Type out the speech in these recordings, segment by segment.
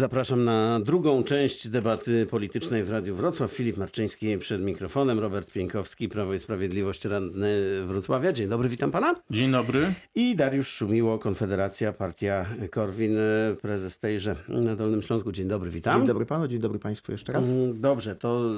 Zapraszam na drugą część debaty politycznej w Radiu Wrocław. Filip Marczyński przed mikrofonem, Robert Pieńkowski, Prawo i Sprawiedliwość, radny Wrocławia. Dzień dobry, witam pana. Dzień dobry. I Dariusz Szumiło, Konfederacja, Partia Korwin, prezes tejże na Dolnym Śląsku. Dzień dobry, witam. Dzień dobry panu, dzień dobry państwu jeszcze raz. Mm, Dobrze, to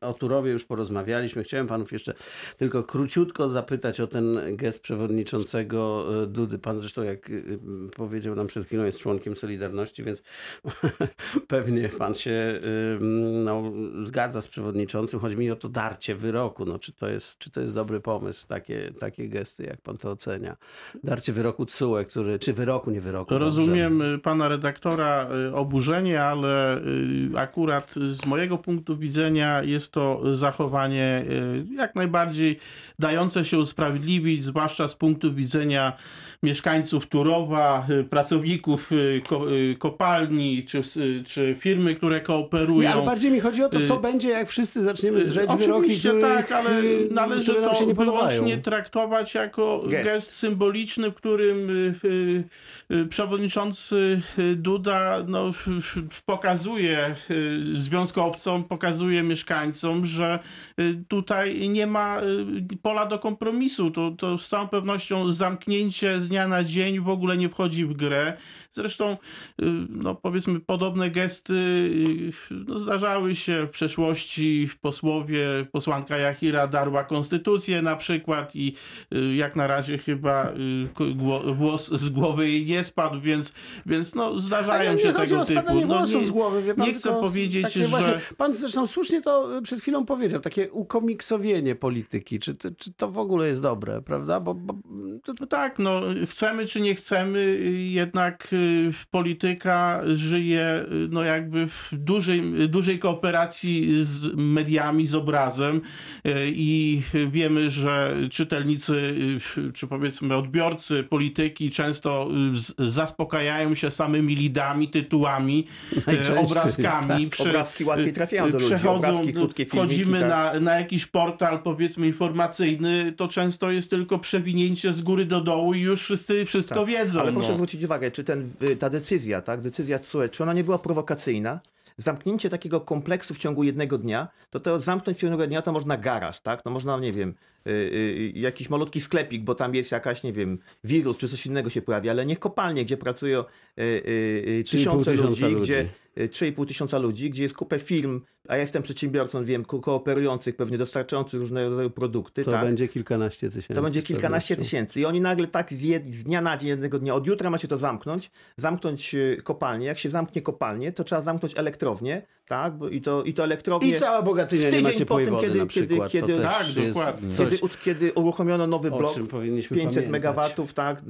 o Turowie już porozmawialiśmy. Chciałem panów jeszcze tylko króciutko zapytać o ten gest przewodniczącego e, Dudy. Pan zresztą, jak y, powiedział nam przed chwilą, jest członkiem Solidarności, więc pewnie pan się no, zgadza z przewodniczącym. Chodzi mi o to darcie wyroku. No, czy, to jest, czy to jest dobry pomysł, takie, takie gesty, jak pan to ocenia? Darcie wyroku TSUE, który, czy wyroku, nie wyroku. dobrze. Rozumiem y, pana redaktora y, oburzenie, ale y, akurat z mojego punktu widzenia jest to zachowanie jak najbardziej dające się usprawiedliwić, zwłaszcza z punktu widzenia mieszkańców Turowa, pracowników ko- kopalni czy, y, czy firmy, które kooperują. Nie, ale bardziej mi chodzi o to, co Y, będzie, jak wszyscy zaczniemy drzeć wyroki, Oczywiście których, tak, ale należy to się nie wyłącznie traktować jako Gest. gest, symboliczny, w którym y, y, przewodniczący Duda no, f- f- pokazuje y, związkowcom, pokazuje mieszkańcom, że y, tutaj nie ma y, pola do kompromisu. To, to z całą pewnością zamknięcie z dnia na dzień w ogóle nie wchodzi w grę. Zresztą, no powiedzmy, podobne gesty y, no, zdarzały się w przeszłości. Posłowie, posłanka Jachira darła konstytucję na przykład i y, jak na razie chyba y, włos z głowy jej nie spadł, więc, więc no, zdarzają się nie chodzi tego o spadanie typu. No, włosów z głowy, wie pan, nie chcę powiedzieć, takie że... Właśnie, pan zresztą słusznie to przed chwilą powiedział, takie ukomiksowienie polityki. Czy, to- czy to w ogóle jest dobre, prawda? Bo, bo No tak, no chcemy czy nie chcemy, jednak polityka żyje y, no jakby w dużej, dużej kooperacji z mediami, z obrazem y, i wiemy, że czytelnicy y, czy powiedzmy odbiorcy polityki często zaspokajają się samymi lidami, tytułami, obrazkami. tak. Obrazki łatwiej trafiają do ludzi, Przechodzą, obrazki, krótkie filmiki, wchodzimy tak. na, na jakiś portal powiedzmy informacyjny, to często jest tylko przewinięcie z góry do dołu i już wszyscy wszystko wiedzą. Tak. Ale proszę no. zwrócić uwagę, czy ten, ta decyzja, tak, decyzja TSUE, czy ona nie była prowokacyjna? Zamknięcie takiego kompleksu w ciągu jednego dnia, to to zamknąć w ciągu jednego dnia to można garaż, tak? To można, nie wiem, y, y, jakiś malutki sklepik, bo tam jest jakaś, nie wiem, wirus czy coś innego się pojawi, ale nie kopalnie, gdzie pracują y, y, 3,5 tysiące ludzi, ludzi. gdzie 3,5 tysiąca ludzi, gdzie jest kupę firm, a ja jestem przedsiębiorcą, wiem, ko- kooperujących, pewnie dostarczających różnego rodzaju produkty, to tak? będzie kilkanaście tysięcy. To będzie kilkanaście tysięcy. I oni nagle tak z, jed, z dnia na dzień, jednego dnia, od jutra macie to zamknąć, zamknąć y, kopalnię. Jak się zamknie kopalnię, to trzeba zamknąć elektrownię, tak? Bo I to, i to elektrownię... I cała Bogatynia nie tydzień macie po tym, kiedy- na kiedy- przykład. kiedy- Tak, dokładnie. Kiedy, kiedy uruchomiono nowy blok, czym powinniśmy 500 pamiętać. megawatów, tak?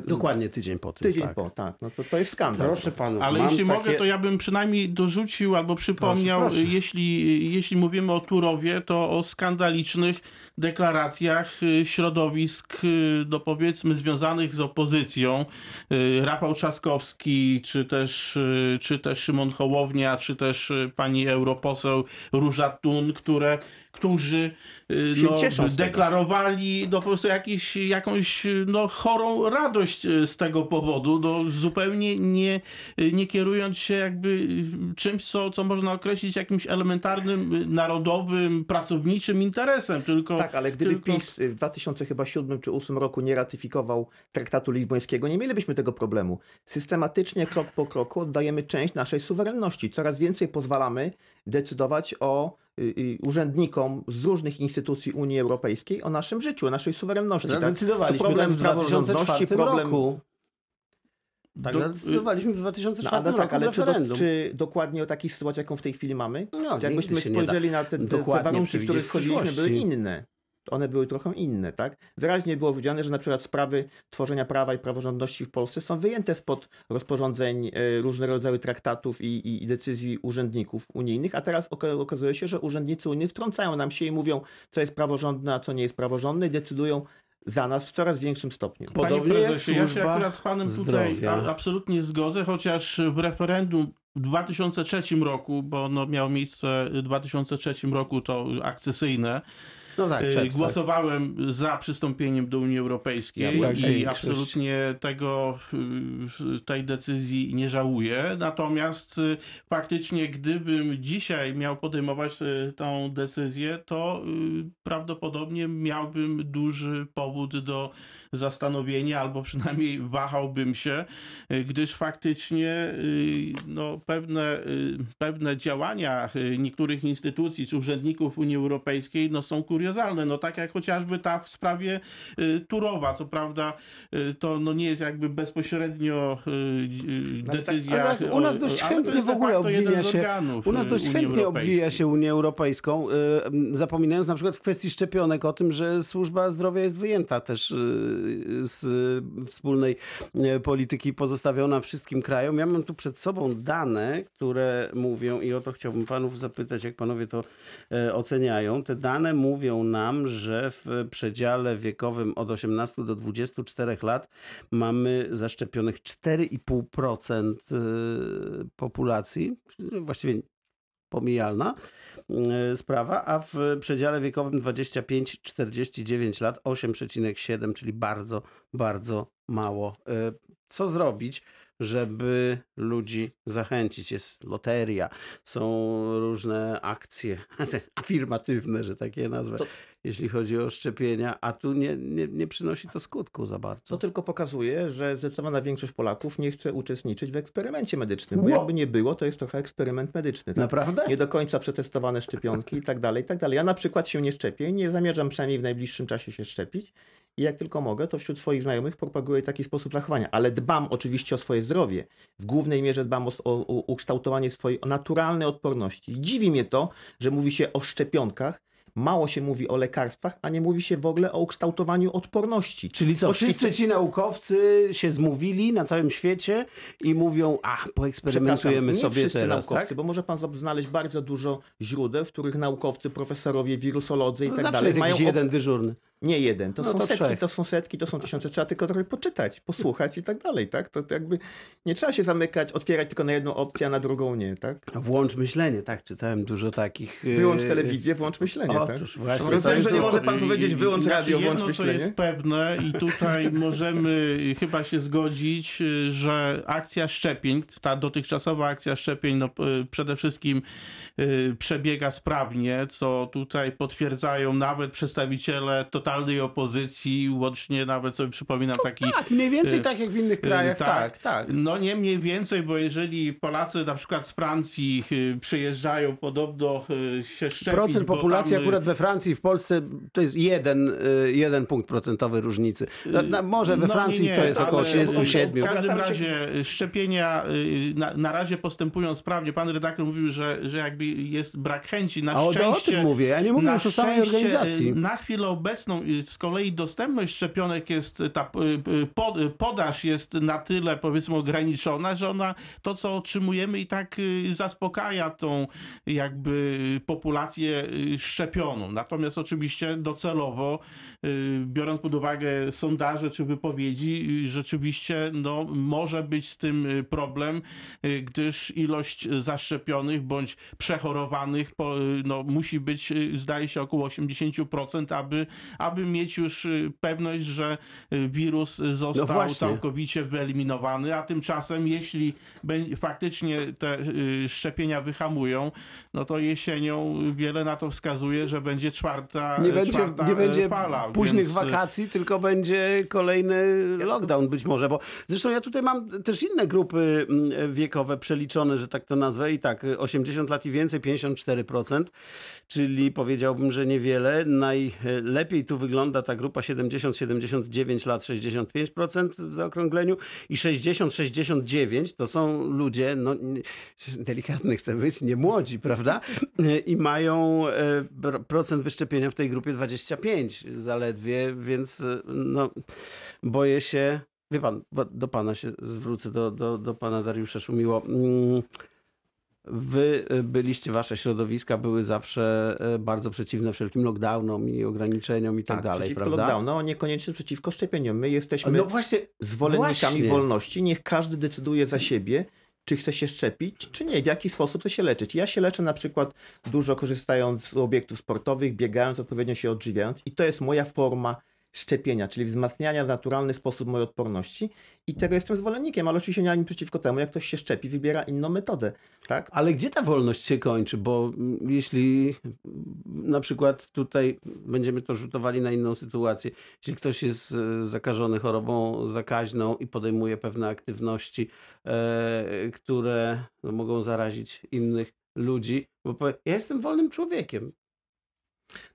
Dokładnie tydzień po tym. Tydzień tak. po, tak. No to, to jest skandal. Proszę panów, Ale jeśli takie... mogę, to ja bym przynajmniej dorzucił albo przypomniał, Proszę, proszę. Jeśli, jeśli mówimy o Turowie, to o skandalicznych deklaracjach y, środowisk, y, no powiedzmy, związanych z opozycją. Y, Rafał Trzaskowski, czy też, czy też Szymon Hołownia, czy też pani europoseł Róża Tun, które, którzy y, no, deklarowali no, po prostu jakiś, jakąś no, chorą radość y, z tego powodu, no, zupełnie nie, y, nie kierując się jakby czymś, co, co można określić jakimś elementarnym, narodowym, pracowniczym interesem, tylko... Tak, ale gdyby tylko... PiS w 2007 czy 2008 roku nie ratyfikował traktatu lizbońskiego, nie mielibyśmy tego problemu. Systematycznie, krok po kroku oddajemy część naszej suwerenności. Coraz więcej pozwalamy decydować o urzędnikom z różnych instytucji Unii Europejskiej o naszym życiu, o naszej suwerenności. Tak? Zadecydowaliśmy To problem tak w 2004 praworządności, problem... roku. Tak, Do- zadecydowaliśmy w No, 2004 ale tak, roku ale czy, do, czy dokładnie o takiej sytuacji, jaką w tej chwili mamy? No, Czy jakbyśmy spojrzeli na te, te, warunki, w których wchodziliśmy, były inne. One były trochę inne, tak? Wyraźnie było powiedziane, że na przykład sprawy tworzenia prawa i praworządności w Polsce są wyjęte spod rozporządzeń e, różnego rodzaju traktatów i, i, decyzji urzędników unijnych, a teraz oka- okazuje się, że urzędnicy unijni wtrącają nam się i mówią, co jest praworządne, a co nie jest praworządne i decydują za nas w coraz większym stopniu. Po- Podobnie Panie jak prezesie, ja się akurat z panem tutaj zdrowia. a, absolutnie zgodzę, chociaż w referendum w 2003 roku, bo ono miało miejsce w 2003 roku, to akcesyjne, No tak, Y, przed, tak. Głosowałem za przystąpieniem do Unii Europejskiej Ja i absolutnie tego, y, tej decyzji nie żałuję. Natomiast y, faktycznie, gdybym dzisiaj miał podejmować tą decyzję, to prawdopodobnie miałbym duży powód do zastanowienia, albo przynajmniej wahałbym się, gdyż faktycznie no, pewne, pewne działania niektórych instytucji czy urzędników Unii Europejskiej no, są kuriozalne. No, tak jak chociażby ta w sprawie y, Turowa. Co prawda y, to no, nie jest jakby bezpośrednio y, y, tak- decyzja. ale u nas dość chętnie w ogóle obwija się- U nas dość Unii chętnie obwija się Unię Europejską, zapominając na przykład w kwestii szczepionek o tym, że służba zdrowia jest wyjęta też z wspólnej polityki, pozostawiona wszystkim krajom. Ja mam tu przed sobą dane, które mówią, i o to chciałbym panów zapytać, jak panowie to oceniają. Te dane mówią nam, że w przedziale wiekowym od 18 do 24 lat mamy zaszczepionych 4,5% y, populacji, właściwie pomijalna y, sprawa, a w przedziale wiekowym 25-49 lat 8,7, czyli bardzo, bardzo mało. Y, Co zrobić, żeby ludzi zachęcić? Jest loteria, są różne akcje afirmatywne, że takie nazwę, To- jeśli chodzi o szczepienia, a tu nie, nie, nie przynosi to skutku za bardzo. To tylko pokazuje, że zdecydowana większość Polaków nie chce uczestniczyć w eksperymencie medycznym. Bo jakby nie było, to jest trochę eksperyment medyczny. Tak? Naprawdę? Nie do końca przetestowane szczepionki i tak dalej, i tak dalej. Ja na przykład się nie szczepię, nie zamierzam przynajmniej w najbliższym czasie się szczepić. I jak tylko mogę, to wśród swoich znajomych propaguję taki sposób zachowania. Ale dbam oczywiście o swoje zdrowie. W głównej mierze dbam o, o, ukształtowanie swojej naturalnej odporności. Dziwi mnie to, że mówi się o szczepionkach, mało się mówi o lekarstwach, a nie mówi się w ogóle o ukształtowaniu odporności. Czyli co, Bo wszyscy ci naukowcy się zmówili na całym świecie i mówią, a poeksperymentujemy sobie wszyscy teraz, naukowcy, tak? bo może pan znaleźć bardzo dużo źródeł, w których naukowcy, profesorowie, wirusolodzy i No tak dalej jest mają jeden dyżurny. Nie jeden, to No są to setki, trzech. to są setki, to są tysiące, trzeba tylko trochę poczytać, posłuchać i tak dalej, tak? To, to jakby nie trzeba się zamykać, otwierać tylko na jedną opcję, a na drugą nie, tak? Włącz myślenie, tak, czytałem dużo takich. yy, Wyłącz telewizję, włącz myślenie, tak? Otóż właśnie, Rozumiem, to że nie to. może pan powiedzieć wyłącz radio, włącz jedno, myślenie. jest pewne i tutaj możemy chyba się zgodzić, że akcja szczepień, ta dotychczasowa akcja szczepień no, y, przede wszystkim y, przebiega sprawnie, co tutaj potwierdzają nawet przedstawiciele totalnej opozycji, łącznie nawet sobie przypominam taki Tak, mniej więcej Y, tak jak w innych y, krajach, tak. tak, tak. No nie mniej więcej, bo jeżeli Polacy na przykład z Francji y, przyjeżdżają podobno się szczepić, Procent populacji tam, akurat we Francji i w Polsce to jest jeden, jeden punkt procentowy różnicy. Na, na, może we No Francji nie, nie, to jest około ale 37. W każdym razie szczepienia na, na razie postępują sprawnie. Pan redaktor mówił, że, że jakby jest brak chęci. Na A o, o szczęście. tym mówię, ja nie mówię już o samej organizacji. Na chwilę obecną y, z kolei dostępność szczepionek jest, ta y, y, y, podaż jest na tyle powiedzmy ograniczona, że ona to co otrzymujemy i tak zaspokaja tą jakby populację szczepioną. Natomiast oczywiście docelowo biorąc pod uwagę sondaże czy wypowiedzi, rzeczywiście no, może być z tym problem, gdyż ilość zaszczepionych bądź przechorowanych no, musi być, zdaje się, około 80%, aby, aby mieć już y, pewność, że y, wirus y, został No całkowicie wyeliminowany, a tymczasem jeśli faktycznie te szczepienia wyhamują, no to jesienią wiele na to wskazuje, że będzie czwarta, Nie będzie, czwarta nie będzie fala. późnych więc, wakacji, tylko będzie kolejny lockdown być może, bo zresztą ja tutaj mam też inne grupy mm, wiekowe przeliczone, że tak to nazwę i tak 80 lat i więcej 54%, czyli powiedziałbym, że niewiele. Najlepiej tu wygląda ta grupa 70-79 lat 65% w zaokrągleniu i 60-69 to są ludzie, no delikatny chcę być, nie młodzi, prawda? I mają e, pro- procent wyszczepienia w tej grupie 25 zaledwie, więc e, no boję się, wie pan, do pana się zwrócę, do, do, do pana Dariusza Szumiło. Wy e, byliście, wasze środowiska były zawsze e, bardzo przeciwne wszelkim lockdownom i ograniczeniom i tak, dalej, przeciwko prawda? lockdownom, a niekoniecznie przeciwko szczepieniom. My jesteśmy No właśnie, zwolennikami właśnie. wolności. Niech każdy decyduje za siebie. czy chce się szczepić, czy nie, w jaki sposób chce się leczyć. Ja się leczę na przykład dużo korzystając z obiektów sportowych, biegając, odpowiednio się odżywiając i to jest moja forma szczepienia, czyli wzmacniania w naturalny sposób mojej odporności i tego jestem zwolennikiem, ale oczywiście nie mam nic przeciwko temu, jak ktoś się szczepi, wybiera inną metodę, tak? Ale gdzie ta wolność się kończy? Bo mm, jeśli mm, na przykład tutaj będziemy to rzutowali na inną sytuację, jeśli ktoś jest e, zakażony chorobą zakaźną i podejmuje pewne aktywności, e, które mogą zarazić innych ludzi, bo powie, ja jestem wolnym człowiekiem.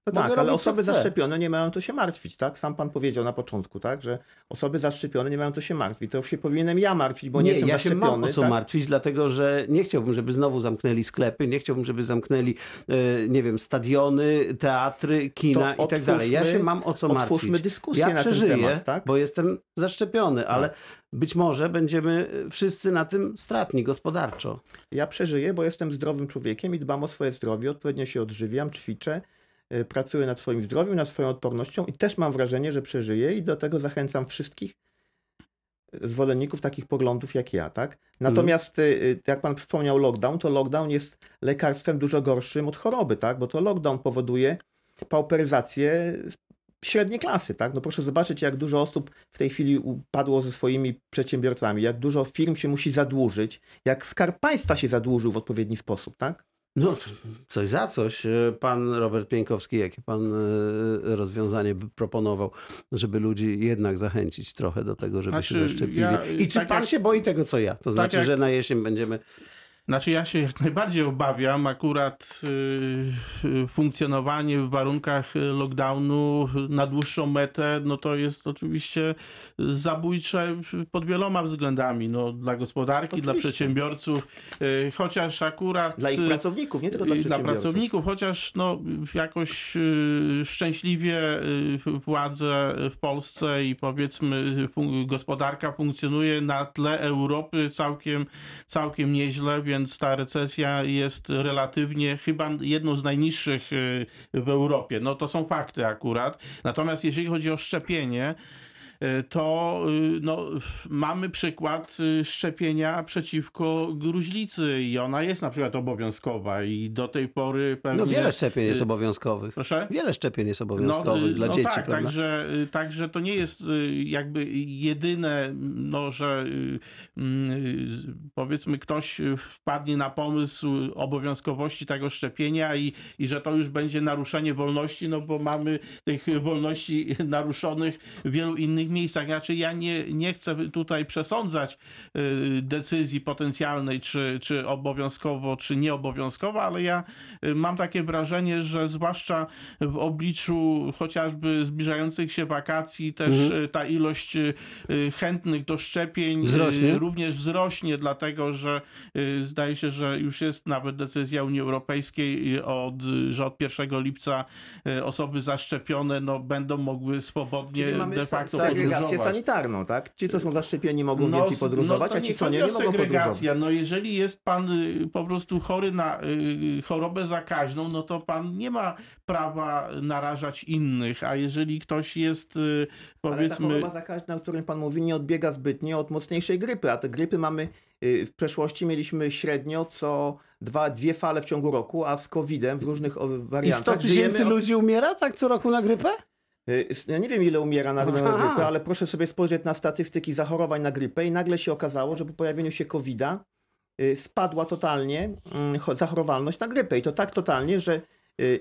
No Mogę tak, ale osoby zaszczepione nie mają co się martwić, tak? Sam pan powiedział na początku, tak, że osoby zaszczepione nie mają co się martwić. To się powinienem ja martwić, bo nie, jestem ja się zaszczepiony. mam o co tak? martwić, dlatego że nie chciałbym, żeby znowu zamknęli sklepy, nie chciałbym, żeby zamknęli, e, nie wiem, stadiony, teatry, kina To i tak dalej. Ja się otwórzmy- mam o co otwórzmy martwić. dyskusję ja na ten przeżyję, temat, tak? bo jestem zaszczepiony, ale być może będziemy wszyscy na tym stratni gospodarczo. Ja przeżyję, bo jestem zdrowym człowiekiem i dbam o swoje zdrowie, odpowiednio się odżywiam, ćwiczę, pracuję nad swoim zdrowiem, nad swoją odpornością i też mam wrażenie, że przeżyję i do tego zachęcam wszystkich zwolenników takich poglądów jak ja, tak? Natomiast y, y, jak pan wspomniał lockdown, to lockdown jest lekarstwem dużo gorszym od choroby, tak? Bo to lockdown powoduje pauperyzację średniej klasy, tak? No proszę zobaczyć, jak dużo osób w tej chwili upadło ze swoimi przedsiębiorcami, jak dużo firm się musi zadłużyć, jak skarb państwa się zadłużył w odpowiedni sposób, tak? No, coś za coś. E, Pan Robert Pieńkowski, jakie pan e, rozwiązanie by proponował, żeby ludzi jednak zachęcić trochę do tego, żeby się Znaczy, zaszczepili? ja, I czy tak pan jak- się boi tego, co ja? To znaczy, jak- że na jesień będziemy... Znaczy ja się jak najbardziej obawiam akurat y, y, funkcjonowanie w warunkach y, lockdownu na dłuższą metę, no to jest oczywiście zabójcze pod wieloma względami, no dla gospodarki, dla Oczywiście. przedsiębiorców, y, chociaż akurat Dla ich pracowników, nie tylko dla i dla przedsiębiorców. pracowników, chociaż no, jakoś szczęśliwie władze w Polsce i powiedzmy fun- gospodarka funkcjonuje na tle Europy całkiem, całkiem nieźle, więc ta recesja jest relatywnie chyba jedną z najniższych y, w Europie. No to są fakty akurat. Natomiast jeżeli chodzi o szczepienie, y, to y, no, mamy przykład szczepienia przeciwko gruźlicy i ona jest na przykład obowiązkowa i do tej pory pewnie... No wiele szczepień jest obowiązkowych. Proszę? Wiele szczepień jest obowiązkowych y, dla no dzieci, tak, prawda? Także, także to nie jest jakby jedyne, no, że y, powiedzmy ktoś wpadnie na pomysł obowiązkowości tego szczepienia i, i że to już będzie naruszenie wolności, no bo mamy tych wolności naruszonych w wielu innych miejscach. Znaczy ja nie, nie chcę tutaj przesądzać y, decyzji potencjalnej, czy, czy obowiązkowo, czy nieobowiązkowo, ale ja y, mam takie wrażenie, że zwłaszcza w obliczu chociażby zbliżających się wakacji też Mhm. y, ta ilość chętnych do szczepień Wzrośnie? również wzrośnie, dlatego że y, zdaje się, że już jest nawet decyzja Unii Europejskiej, y, od, że od 1 lipca y, osoby zaszczepione no, będą mogły swobodnie de facto segregację sanitarną, tak? Ci, co są zaszczepieni, mogą więcej s- podróżować, no a ci, co nie, nie mogą podróżować. No jeżeli jest pan y, po prostu chory na y, chorobę zakaźną, no to pan nie ma prawa narażać innych, a jeżeli ktoś jest y, Ale ta powiedzmy... choroba zakaźna, o której pan mówi, nie odbiega zbytnio od mocniejszej grypy, a te grypy mamy, y, w przeszłości mieliśmy średnio co dwa, dwie fale w ciągu roku, a z COVID-em w różnych o, I 100 wariantach tysięcy od- ludzi umiera tak co roku na grypę? Y, Ja nie wiem, ile umiera na, na grypę, ale proszę sobie spojrzeć na statystyki zachorowań na grypę i nagle się okazało, że po pojawieniu się COVID-a y, spadła totalnie mm, cho- zachorowalność na grypę i to tak totalnie, że y,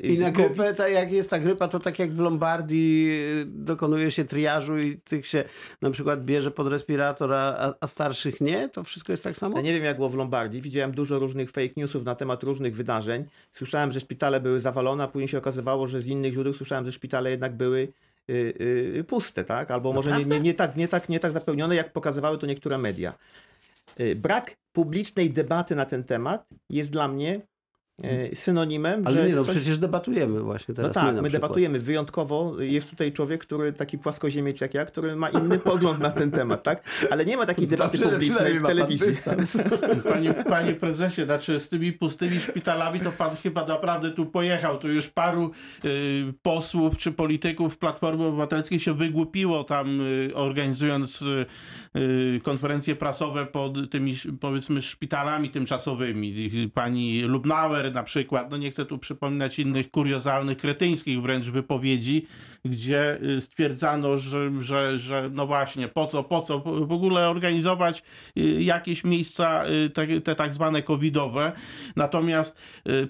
I na grypę, tak jak jest ta grypa, to tak jak w Lombardii y, dokonuje się triażu i tych się na przykład bierze pod respirator, a, a starszych nie? To wszystko jest tak samo? Ja nie wiem, jak było w Lombardii. Widziałem dużo różnych fake newsów na temat różnych wydarzeń. Słyszałem, że szpitale były zawalone, a później się okazywało, że z innych źródeł słyszałem, że szpitale jednak były y, y, puste, tak? Albo może nie, nie, nie, tak, nie, tak, nie tak zapełnione, jak pokazywały to niektóre media. Y, Brak publicznej debaty na ten temat jest dla mnie synonimem, Ale że nie, no coś... przecież debatujemy właśnie teraz. No tak, my, na my przykład. debatujemy. Wyjątkowo jest tutaj człowiek, który taki płaskoziemiec jak ja, który ma inny pogląd na ten temat, tak? Ale nie ma takiej debaty Dobrze, publicznej w telewizji. Panie, panie prezesie, znaczy z tymi pustymi szpitalami to pan chyba naprawdę tu pojechał. Tu już paru y, posłów czy polityków Platformy Obywatelskiej się wygłupiło tam y, organizując y, y, konferencje prasowe pod tymi powiedzmy szpitalami tymczasowymi. Pani Lubnauer na przykład, no nie chcę tu przypominać innych kuriozalnych, kretyńskich wręcz wypowiedzi, gdzie y, stwierdzano, że, że, że no właśnie, po co, po co w ogóle organizować y, jakieś miejsca, y, te, te tak zwane covidowe. Natomiast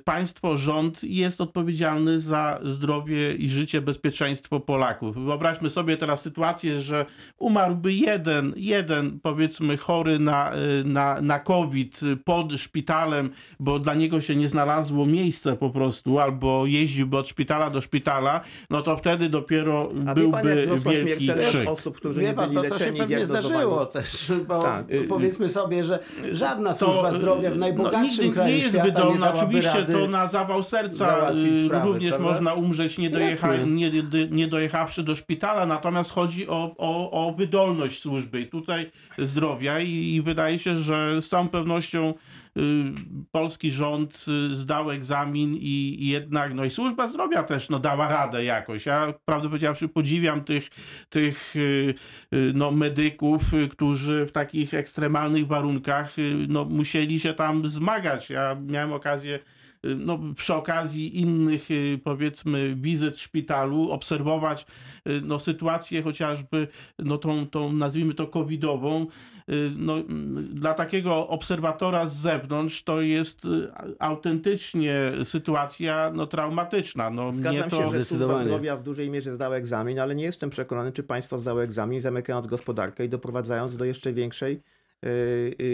państwo, rząd jest odpowiedzialny za zdrowie i życie, bezpieczeństwo Polaków. Wyobraźmy sobie teraz sytuację, że umarłby jeden, jeden powiedzmy chory na, na, na COVID pod szpitalem, bo dla niego się nie znalazło miejsce po prostu, albo jeździłby od szpitala do szpitala, no to wtedy dopiero A wie pan, jak byłby wzrosła wielki krzyk. osób, którzy Wie nie pan, byli to, to się pewnie zdarzyło też, bo Tak. powiedzmy sobie, że żadna To, służba zdrowia w no, najbogatszym nigdy kraju nie jest świata nie wydolna. dałaby Oczywiście rady. to na zawał serca y, sprawy, również prawda? można umrzeć nie, dojecha, nie, nie dojechawszy do szpitala, natomiast chodzi o, o, o wydolność służby i tutaj zdrowia i, i wydaje się, że z całą pewnością y, polski rząd y, zdał egzamin i, jednak, no i służba zdrowia też no, dała radę jakoś. Ja prawdę powiedziawszy podziwiam tych, tych y, y, no, medyków, y, którzy w takich ekstremalnych warunkach y, no, musieli się tam zmagać. Ja miałem okazję y, no, przy okazji innych, y, powiedzmy, wizyt w szpitalu, obserwować y, no, sytuację chociażby, no, tą, tą nazwijmy to covidową. Y, No, dla takiego obserwatora z zewnątrz to jest y, autentycznie sytuacja no, traumatyczna. No, mnie Zgadzam to... się, że służba zdrowia w dużej mierze zdała egzamin, ale nie jestem przekonany, czy państwo zdało egzamin, zamykając gospodarkę i doprowadzając do jeszcze większej y, y,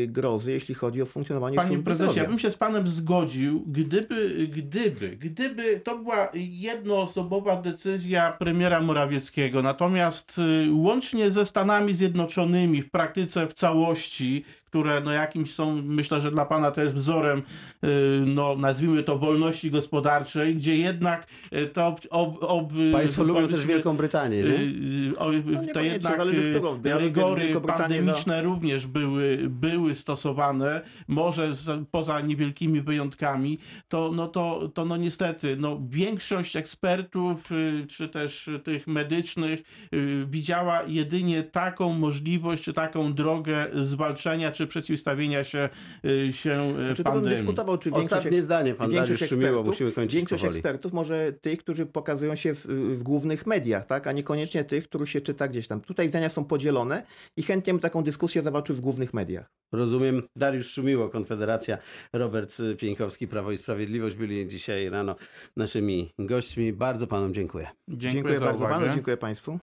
grozy, jeśli chodzi o funkcjonowanie Panie prezesie, ja zdrowia. bym się z panem zgodził, gdyby, gdyby, gdyby to była jednoosobowa decyzja premiera Morawieckiego, natomiast y, łącznie ze Stanami Zjednoczonymi w praktyce w całości, które no jakimś są, myślę, że dla pana też wzorem, y, no nazwijmy to wolności gospodarczej, gdzie jednak y, to ob, ob, ob, Państwo lubią też Wielką Brytanię, nie? Y, y, o, te niekoniecznie, jednak y. Ja rygory pandemiczne również były, były stosowane, może z, poza niewielkimi wyjątkami, to, no to, to no niestety no większość ekspertów y, czy też tych medycznych y, widziała jedynie taką możliwość czy taką drogę zwalczenia czy przeciwstawienia się, y, się y, Czy to bym pandemii. dyskutował, czy większość, Ostatnie zdanie, pan większość Dariusz ekspertów, musimy kończyć większość powoli. ekspertów może tych, którzy pokazują się w, w głównych mediach, tak? a niekoniecznie tych, których się czyta gdzieś tam. Tutaj zdania są podzielone i chętnie bym taką dyskusję zobaczył w głównych mediach. Rozumiem. Dariusz Szumiło, Konfederacja, Robert Pieńkowski, Prawo i Sprawiedliwość byli dzisiaj rano naszymi gośćmi. Bardzo panom dziękuję. Dziękuję, Dziękuję za bardzo uwagę. panu, dziękuję państwu.